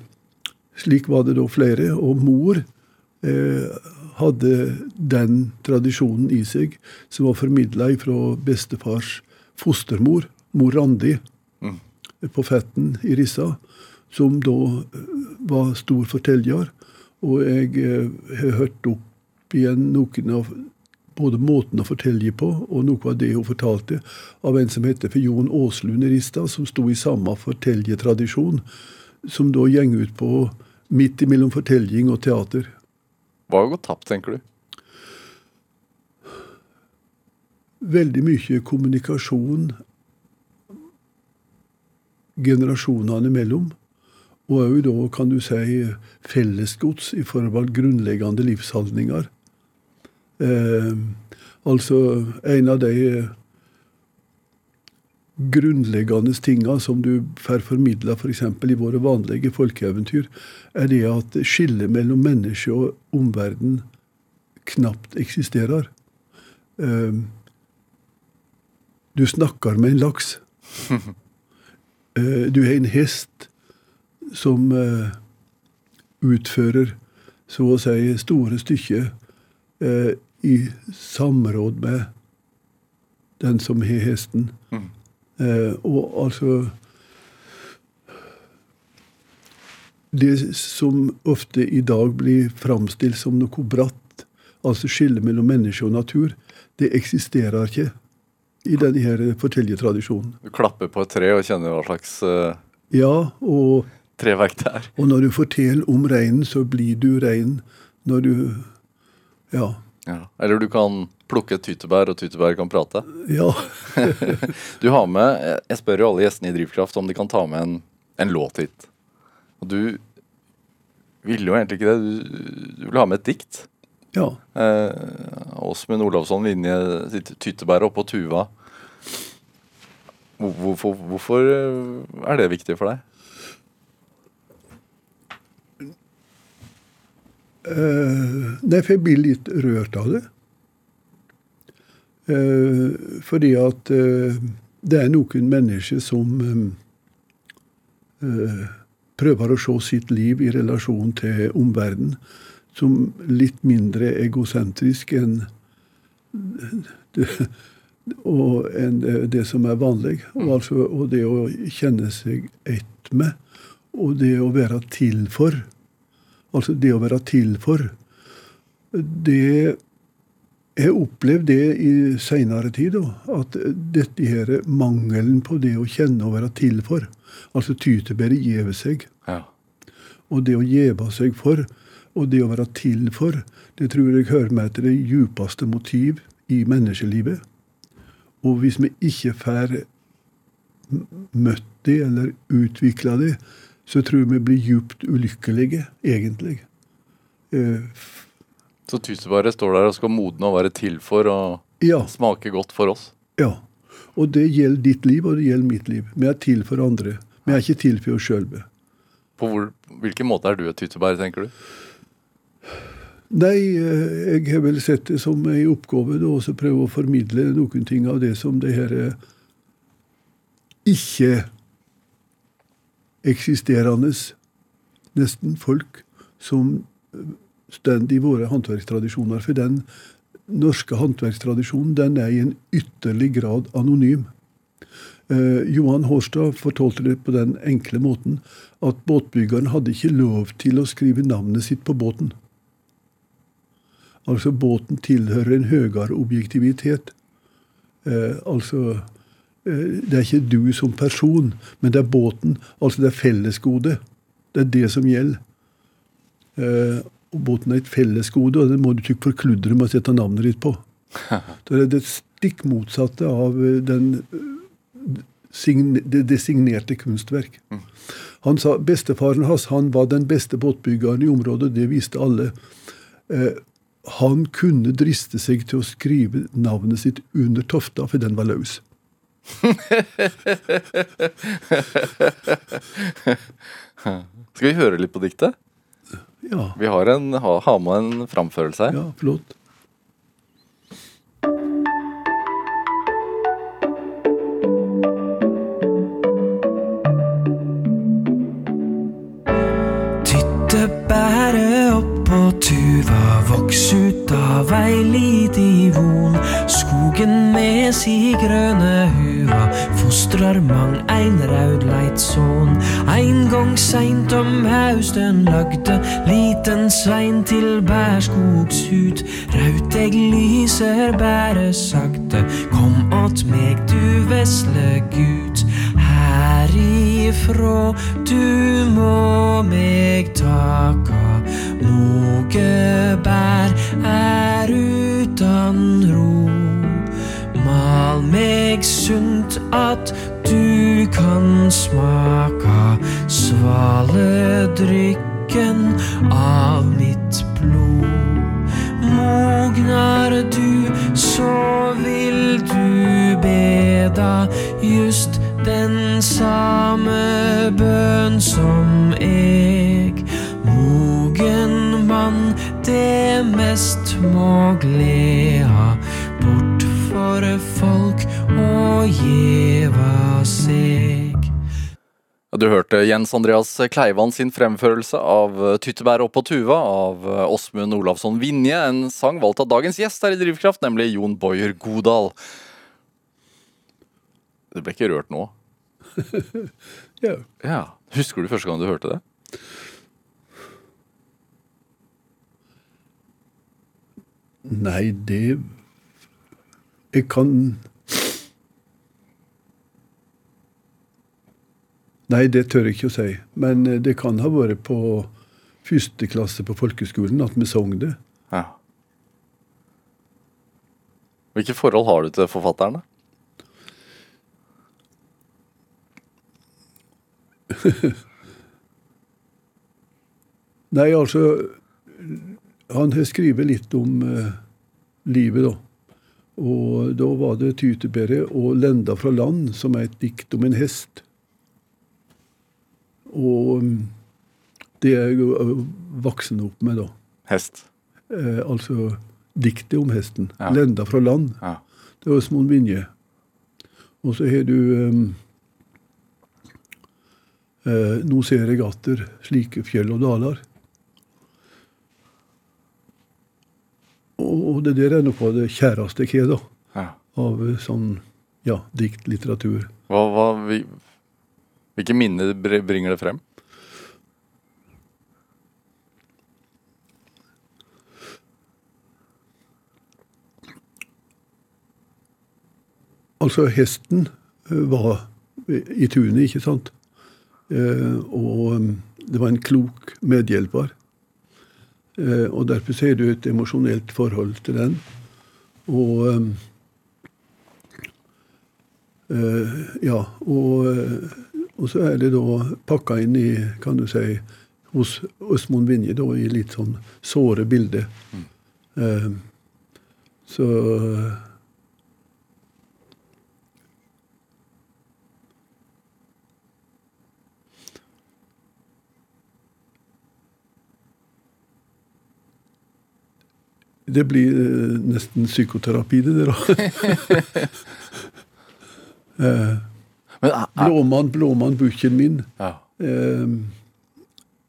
Slik var det da flere. Og mor eh, hadde den tradisjonen i seg som var formidla fra bestefars fostermor, mor Randi, i Rissa, som da eh, var stor forteller. Og jeg eh, har hørt opp igjen noen av både måten å fortelle på, og noe av det hun fortalte, av en som heter for Jon Aaslund i Rista, som sto i samme fortellertradisjon, som da gjeng ut på midt imellom fortelling og teater. Hva har gått tapt, tenker du? Veldig mye kommunikasjon generasjonene imellom, og òg da, kan du si, fellesgods i form av grunnleggende livsholdninger. Eh, altså, en av de grunnleggende tinga som du får formidla f.eks. For i våre vanlige folkeeventyr, er det at skillet mellom menneske og omverden knapt eksisterer. Eh, du snakker med en laks. [LAUGHS] Eh, Du har en hest som eh, utfører så å si store stykker eh, i samråd med den som har hesten. Eh, og altså Det som ofte i dag blir framstilt som noe bratt, altså skillet mellom menneske og natur, det eksisterer ikke i denne her fortellertradisjonen. Du klapper på et tre og kjenner hva slags uh, Ja, og treverk det er. Og når du forteller om reinen, så blir du rein når du Ja. Ja. Eller du kan Plukke et tyttebær, og tyttebær kan prate. Ja. [LAUGHS] Du har med, jeg- spør jo alle gjestene i Drivkraft om de kan ta med en, en låt hit. Og du ville jo egentlig ikke det. Du, du ville ha med et dikt. Ja. Eh, Åsmund Olavsson Vinje sitt 'Tyttebær oppå tuva'. Hvorfor, hvorfor eh, er det viktig for deg? Eh, Nei, for jeg blir litt rørt av det. Eh, fordi at eh, det er noen mennesker som eh, eh, prøver å se sitt liv i relasjon til omverdenen som litt mindre egosentrisk enn det, og enn det, som er vanlig. Og, altså, og det å kjenne seg ett med, og det å være til for. Altså det å være til for. Det Jeg opplevde det i seinere tid, da, at dette her mangelen på det å kjenne og være til for. Altså tytebæret gjeve seg. Ja. Og det å gjeve seg for, og det å være til for, det tror jeg hører meg til det djupeste motiv i menneskelivet. Og hvis vi ikke får møtt det eller utvikla det, så tror jeg vi blir djupt ulykkelige, egentlig. Eh, Så tyttebæret står der og skal modne og være til for og ja, smake godt for oss. ja. Og det gjelder ditt liv, og det gjelder mitt liv. Vi er til for andre. Vi er ikke til for oss sjøl. På hvor, hvilken måte er du et tyttebær, tenker du? Nei, eh, jeg har vel sett det som en oppgave da, også prøve å formidle noen ting av det som det her eh, ikke-eksisterende nesten folk som eh, står i våre håndverkstradisjoner. For den norske håndverkstradisjonen den er i en ytterlig grad anonym. Eh, Johan Hårstad fortalte det på den enkle måten at båtbyggeren hadde ikke lov til å skrive navnet sitt på båten. Altså båten tilhører en høyere objektivitet. Eh, altså eh, Det er ikke du som person, men det er båten. Altså det er fellesgode. Det er det som gjelder. Eh, og båten er et fellesgode, og den må du ikke forkludre med å sette navnet ditt på. [LAUGHS] Det er det stikk motsatte av eh, den, eh, det, designerte kunstverk. Han sa bestefaren hans han var den beste båtbyggeren i området, det visste alle. Eh, han kunne driste seg til å skrive navnet sitt under tofta, for den var løs. Skal vi høre litt på diktet? Ja, Vi har, en, ha, ha med en framførelse her. ja flott. Voks ut av ei liti von. Skogen med si grønne hua fostrar mang ein raudleit son. Ein gong seint om hausten lagde liten Svein til bærskogshut. Rauteg lyser bære sakte, kom åt meg du vesle gut. Herifrå du må meg taka, moge er utan ro. Mal meg sunt at du kan smaka svaledrykken av mitt blod. Mognar du, så vil du beda just den samme bønn som eg. Det mest må gleda bort for folk og gjeva seg. Du hørte Jens Andreas Kleivan sin fremførelse av 'Tyttebær 'Tyttebær oppå tuva' av Åsmund Olavsson Vinje, en sang valgt av dagens gjest her i Drivkraft, nemlig Jon Boyer Godal. Du ble ikke rørt nå? [LAUGHS] Ja. Ja. Husker du første gang du hørte det? Nei, det Jeg kan Nei, det tør jeg ikke å si. Men eh, det kan ha vært på første klasse på folkeskolen at vi sang det. Ja. Hvilke forhold har du til forfatterne? [LAUGHS] Nei, altså Han har skrevet litt om eh, livet, da. Og da var det Tytebæret og 'Lenda fra land', som er et dikt om en hest. Og mm, det jeg voksen opp med, da. Hest. Eh, altså diktet om hesten. Ja. 'Lenda fra land'. Ja. Det var Åsmund Vinje. Og så har du um, eh, 'Nå ser jeg atter slike fjell og daler'. Og, det der er noe av det kjæreste jeg har. Ja. Av sånn ja, diktlitteratur. Hva, hva, vi, hvilke minner bringer det frem? Altså, hesten eh, var i tunet, ikke sant? Eh, og um, det var en klok medhjelper. Eh, og derfor har du et emosjonelt forhold til den. Og um, eh, Ja, og, eh, og så er det da pakka inn i, kan du si, hos Østmond Vinje, da, i litt sånn såre bilder. Mm. så Det blir eh, nesten psykoterapi, det der. [LAUGHS] Eh, er, er, Blåmann, blåmann, bukken min. ja.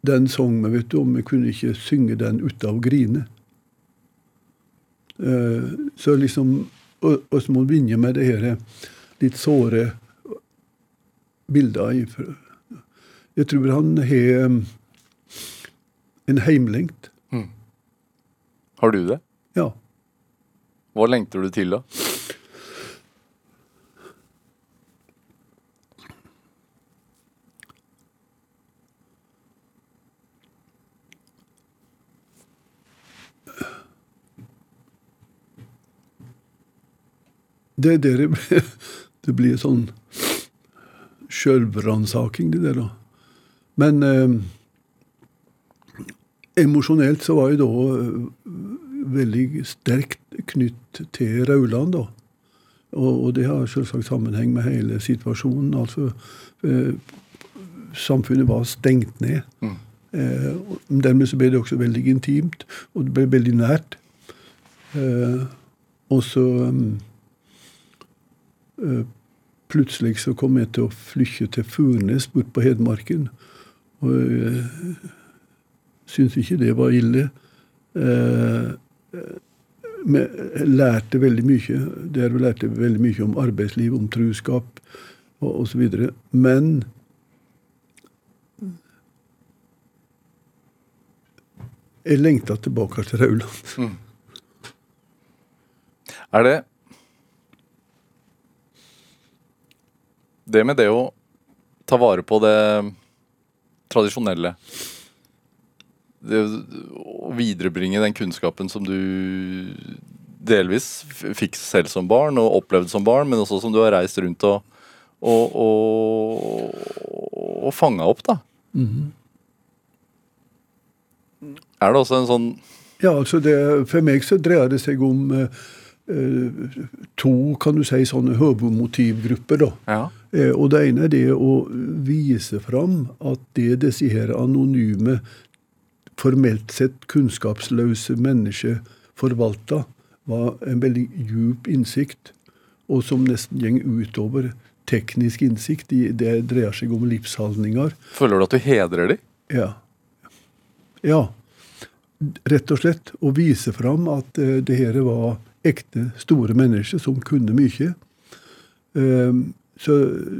Den sang vi, vet du, om vi kunne ikke synge den uten å grine. Eh, så liksom Ø- Østmold Vinje med det her litt såre bilder Jeg tror han har en heimlengt. Har du det? Ja. Hva lengter du til, da? Det, er- [LAUGHS] det blir sånn sjølbransaking, det der, da. Men eh, emosjonelt så var jeg da eh, veldig sterkt knytt til Rauland, da. Og, og det har selvsagt sammenheng med hele situasjonen. Altså, eh, samfunnet var stengt ned. Eh, dermed så ble det også veldig intimt, og det ble veldig nært. Eh, og så mm, eh, Plutselig så kom jeg til å flykke til Furnes bort på Hedmarken. Og jeg syntes ikke det var ille. Eh, men jeg lærte veldig mye. Der lærte veldig mye om arbeidsliv, om truskap og osv. Men jeg lengta tilbake til Rauland. Er det Det med det å ta vare på det tradisjonelle Det å viderebringe den kunnskapen som du delvis fikk selv som barn og opplevde som barn, men også som du har reist rundt og, og, og, og fanga opp, da. Er det også en sånn Ja, altså det, For meg så dreier det seg om eh, eh, to kan du si, sånne hovedmotivgrupper. da. Ja. Eh, og Det ene er det å vise fram at det disse her anonyme, formelt sett kunnskapsløse mennesker forvalta, var en veldig djup innsikt, og som nesten gjeng utover teknisk innsikt. Det dreier seg om livshandlinger. Føler du at du hedrer de? Ja. Ja. Rett og slett å vise fram at eh, det her var ekte, store mennesker som kunne mye. Um, så,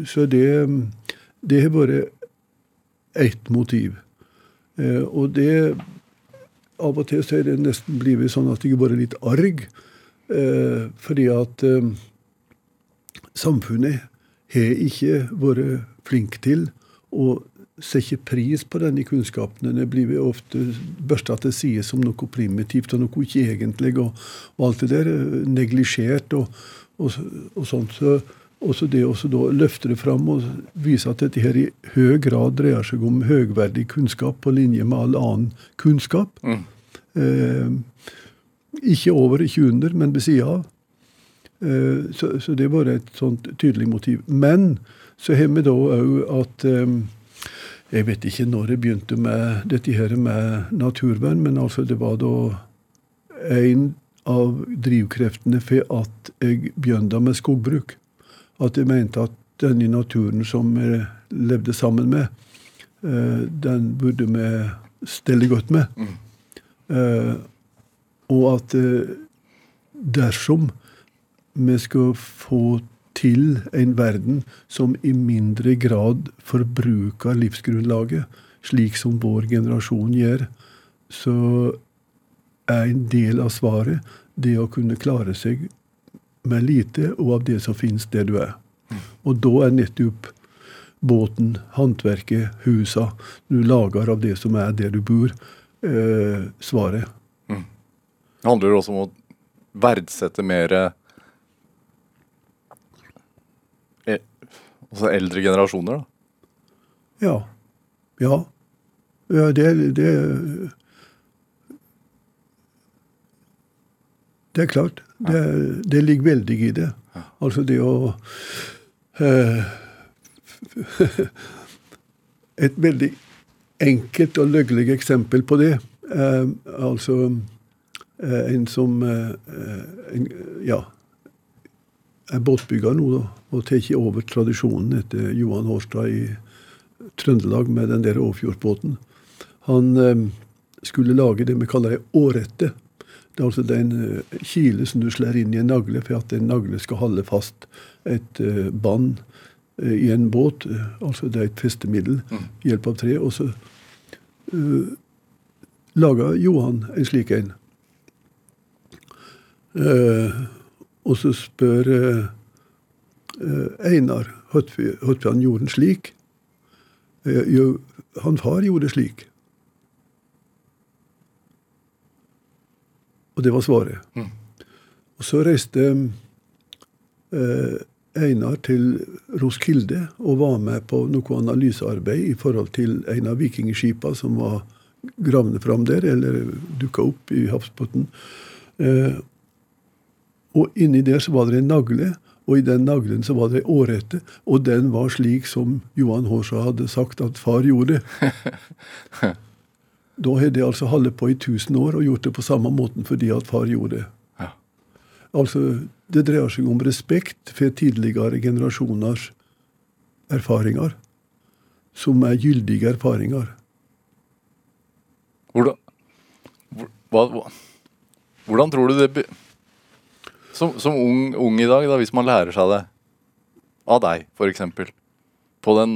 så det, det har vært ett motiv. Eh, og det Av og til så er det nesten blitt sånn at jeg er bare litt arg. eh, fordi at eh, samfunnet har ikke vært flink til å setter pris på denne kunnskapen. Den blir ofte børsta til side som noe primitivt og noe ikke egentlig. Og, og alt det der. Neglisjert og, og, og sånt. Så også det å løfte det fram og vise at dette her i høy grad dreier seg om høgverdig kunnskap på linje med all annen kunnskap. Mm. Eh, ikke over, ikke under, men ved sida av. Eh, så, så det var et sånt tydelig motiv. Men så har vi da òg at eh, Jeg vet ikke når jeg begynte med dette her med naturvern, men altså det var da en av drivkreftene for at jeg begynte med skogbruk. At jeg mente at denne naturen som vi levde sammen med, eh, den burde vi stelle godt med. Eh, og at eh, dersom vi skal få til en verden som i mindre grad forbruker livsgrunnlaget, slik som vår generasjon gjør, så er en del av svaret det å kunne klare seg med lite og av det som finnes der du er. Og da er nettopp båten, håndverket, husa du lager av det som er der du bor, eh, svaret. Det handler også om å verdsette mer eh, altså eldre generasjoner, da. Ja. Ja. ja det, det Det er klart. Det, det ligger veldig i det. Altså det å eh, [LAUGHS] Et veldig enkelt og løgnlig eksempel på det eh, altså eh, en som eh, en, ja, er båtbygger nå, da, og tar over tradisjonen etter Johan Hårstad i Trøndelag med den der Åfjordbåten. Han eh, skulle lage det vi kaller ei årette. Det er altså den eh, kile som du slår inn i en nagle for at en nagle skal holde fast et eh, bånd eh, i en båt. Altså det er et festemiddel ved hjelp av tre. Og så uh, laga Johan en slik en. Uh, og så spør uh, Einar han gjorde den slik. Uh, jo, han far gjorde det slik. Og det var svaret. Og så reiste eh, Einar til Roskilde og var med på noe analysearbeid i forhold til en av vikingskipa som var gravne fram der, eller dukka opp i havsbunnen. Eh, og inni der så var det en nagle, og i den naglen så var det ei årrette, og den var slik som Johan Hårsa hadde sagt at far gjorde. [LAUGHS] Da har de altså holdt på i 1000 år og gjort det på samme måten fordi at far gjorde det. Ja. Altså, det dreier seg om respekt for tidligere generasjoners erfaringer, som er gyldige erfaringer. Hvordan, hvor- hva, hva, hvordan tror du det Som, som ung, ung i dag, da, hvis man lærer seg det av deg, f.eks. På den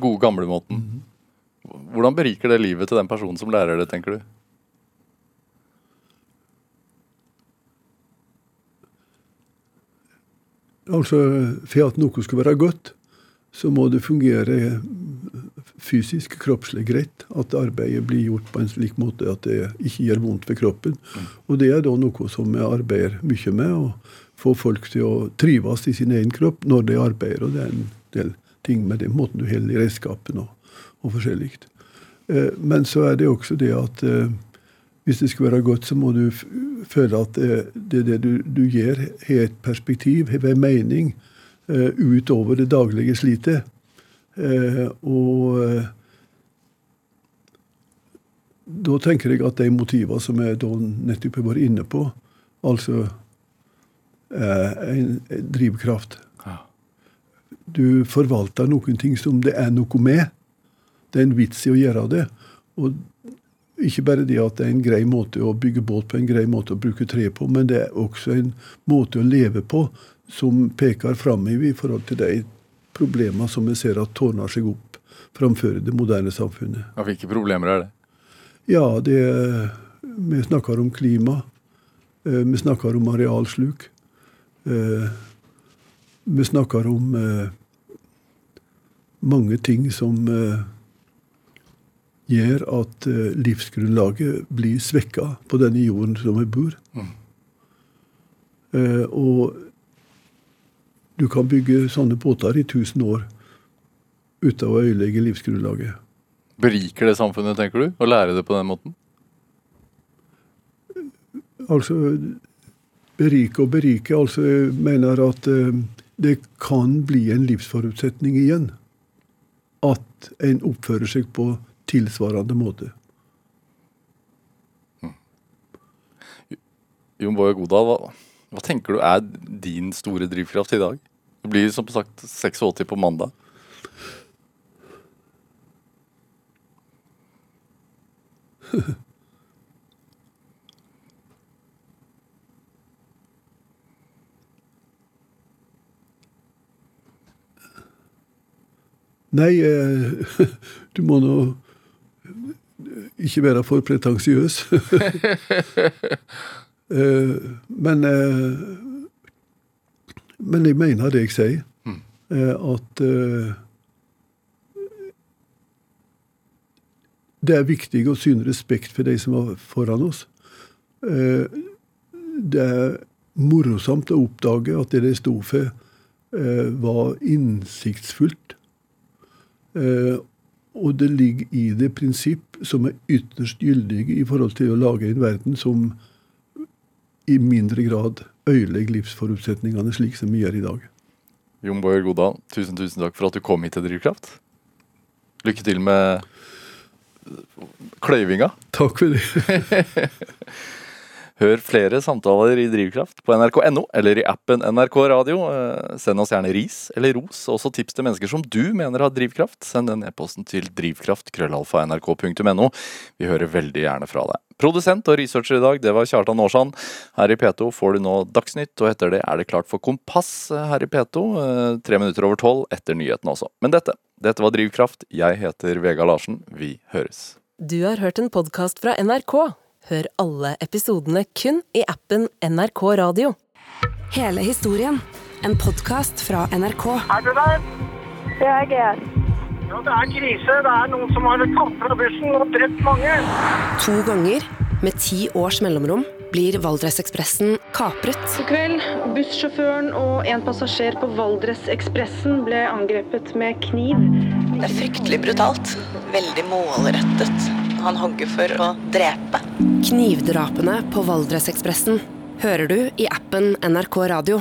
gode, gamle måten. Hvordan beriker det livet til den personen som lærer det, tenker du? Altså, For at noe skal være godt, så må det fungere fysisk, kroppslig greit. At arbeidet blir gjort på en slik måte at det ikke gjør vondt for kroppen. Og det er da noe som jeg arbeider mye med. Å få folk til å trives i sin egen kropp når de arbeider. Og det er en del ting med den måten du holder i redskapen og, og forskjellig. Eh, Men så er det også det at eh, hvis det skal være godt, så må du føle at det, det, det du, du gjør, har et perspektiv, har en mening eh, utover det daglige slitet. Eh, og eh, da tenker jeg at de motivene som jeg da nettopp har vært inne på, altså en drivkraft. Du forvalter noen ting som det er noe med. Det er en vits i å gjøre det. Og ikke bare det at det er en grei måte å bygge båt på, en grei måte å bruke tre på, men det er også en måte å leve på som peker framover i forhold til de problemene som vi ser at tårner seg opp framfor det moderne samfunnet. Ja, Hvilke problemer er det? Ja, det Vi snakker om klima. eh, Vi snakker om arealsluk. Vi snakker om eh, mange ting som eh, gjør at eh, livsgrunnlaget blir svekka på denne jorden som vi bor. Eh, og du kan bygge sånne båter i 1000 år uten å ødelegge livsgrunnlaget. Beriker det samfunnet, tenker du? Å lære det på den måten? Altså berike og berike. Altså jeg mener at eh, det kan bli en livsforutsetning igjen. At en oppfører seg på tilsvarende måte. Jon Boje Godal, hva, hva tenker du er din store drivkraft i dag? Det blir som sagt 86 på mandag. [LAUGHS] Nei, eh, [LAUGHS] du må nå ikke være for pretensiøs. [LAUGHS] Eh, men eh, Men jeg mener det jeg sier. Eh, At eh, det er viktig å syne respekt for de som var foran oss. Eh, Det er morosomt å oppdage at det de sto for, eh, var innsiktsfullt. Eh, og det ligger i det prinsipp som er ytterst gyldig i forhold til å lage en verden som i mindre grad ødelegger livsforutsetningene slik som vi gjør i dag. Jon Bojer Godal, tusen tusen takk for at du kom hit til Drivkraft. Lykke til med kløyvinga. Takk for det. [LAUGHS] Hør flere samtaler i Drivkraft på nrk.no eller i appen NRK Radio. Eh, Send oss gjerne ris eller ros, og også tips til mennesker som du mener har drivkraft. Send den e-posten til drivkraft.krøllalfa.nrk.no. Vi hører veldig gjerne fra deg. Produsent og researcher i dag, det var Kjartan Aarsand. Her i P2 får du nå Dagsnytt, og etter det er det klart for Kompass her i P2. eh, Tre minutter over tolv etter nyhetene også. Men dette, dette var Drivkraft. Jeg heter Vega Larsen. Vi høres. Du har hørt en podkast fra NRK. Hør alle episodene kun i appen NRK Radio. Hele historien. En podkast fra NRK. Er du der? Det er GR. Ja, det er krise. Det er noen som har tatt fra bussen og drept mange. To ganger, med ti års mellomrom, blir Valdresekspressen kapret. I kveld, bussjåføren og en passasjer på Valdresekspressen ble angrepet med kniv. Det er fryktelig brutalt. Veldig målrettet. Han hogger for å drepe. Knivdrapene på Valdresekspressen hører du i appen NRK Radio.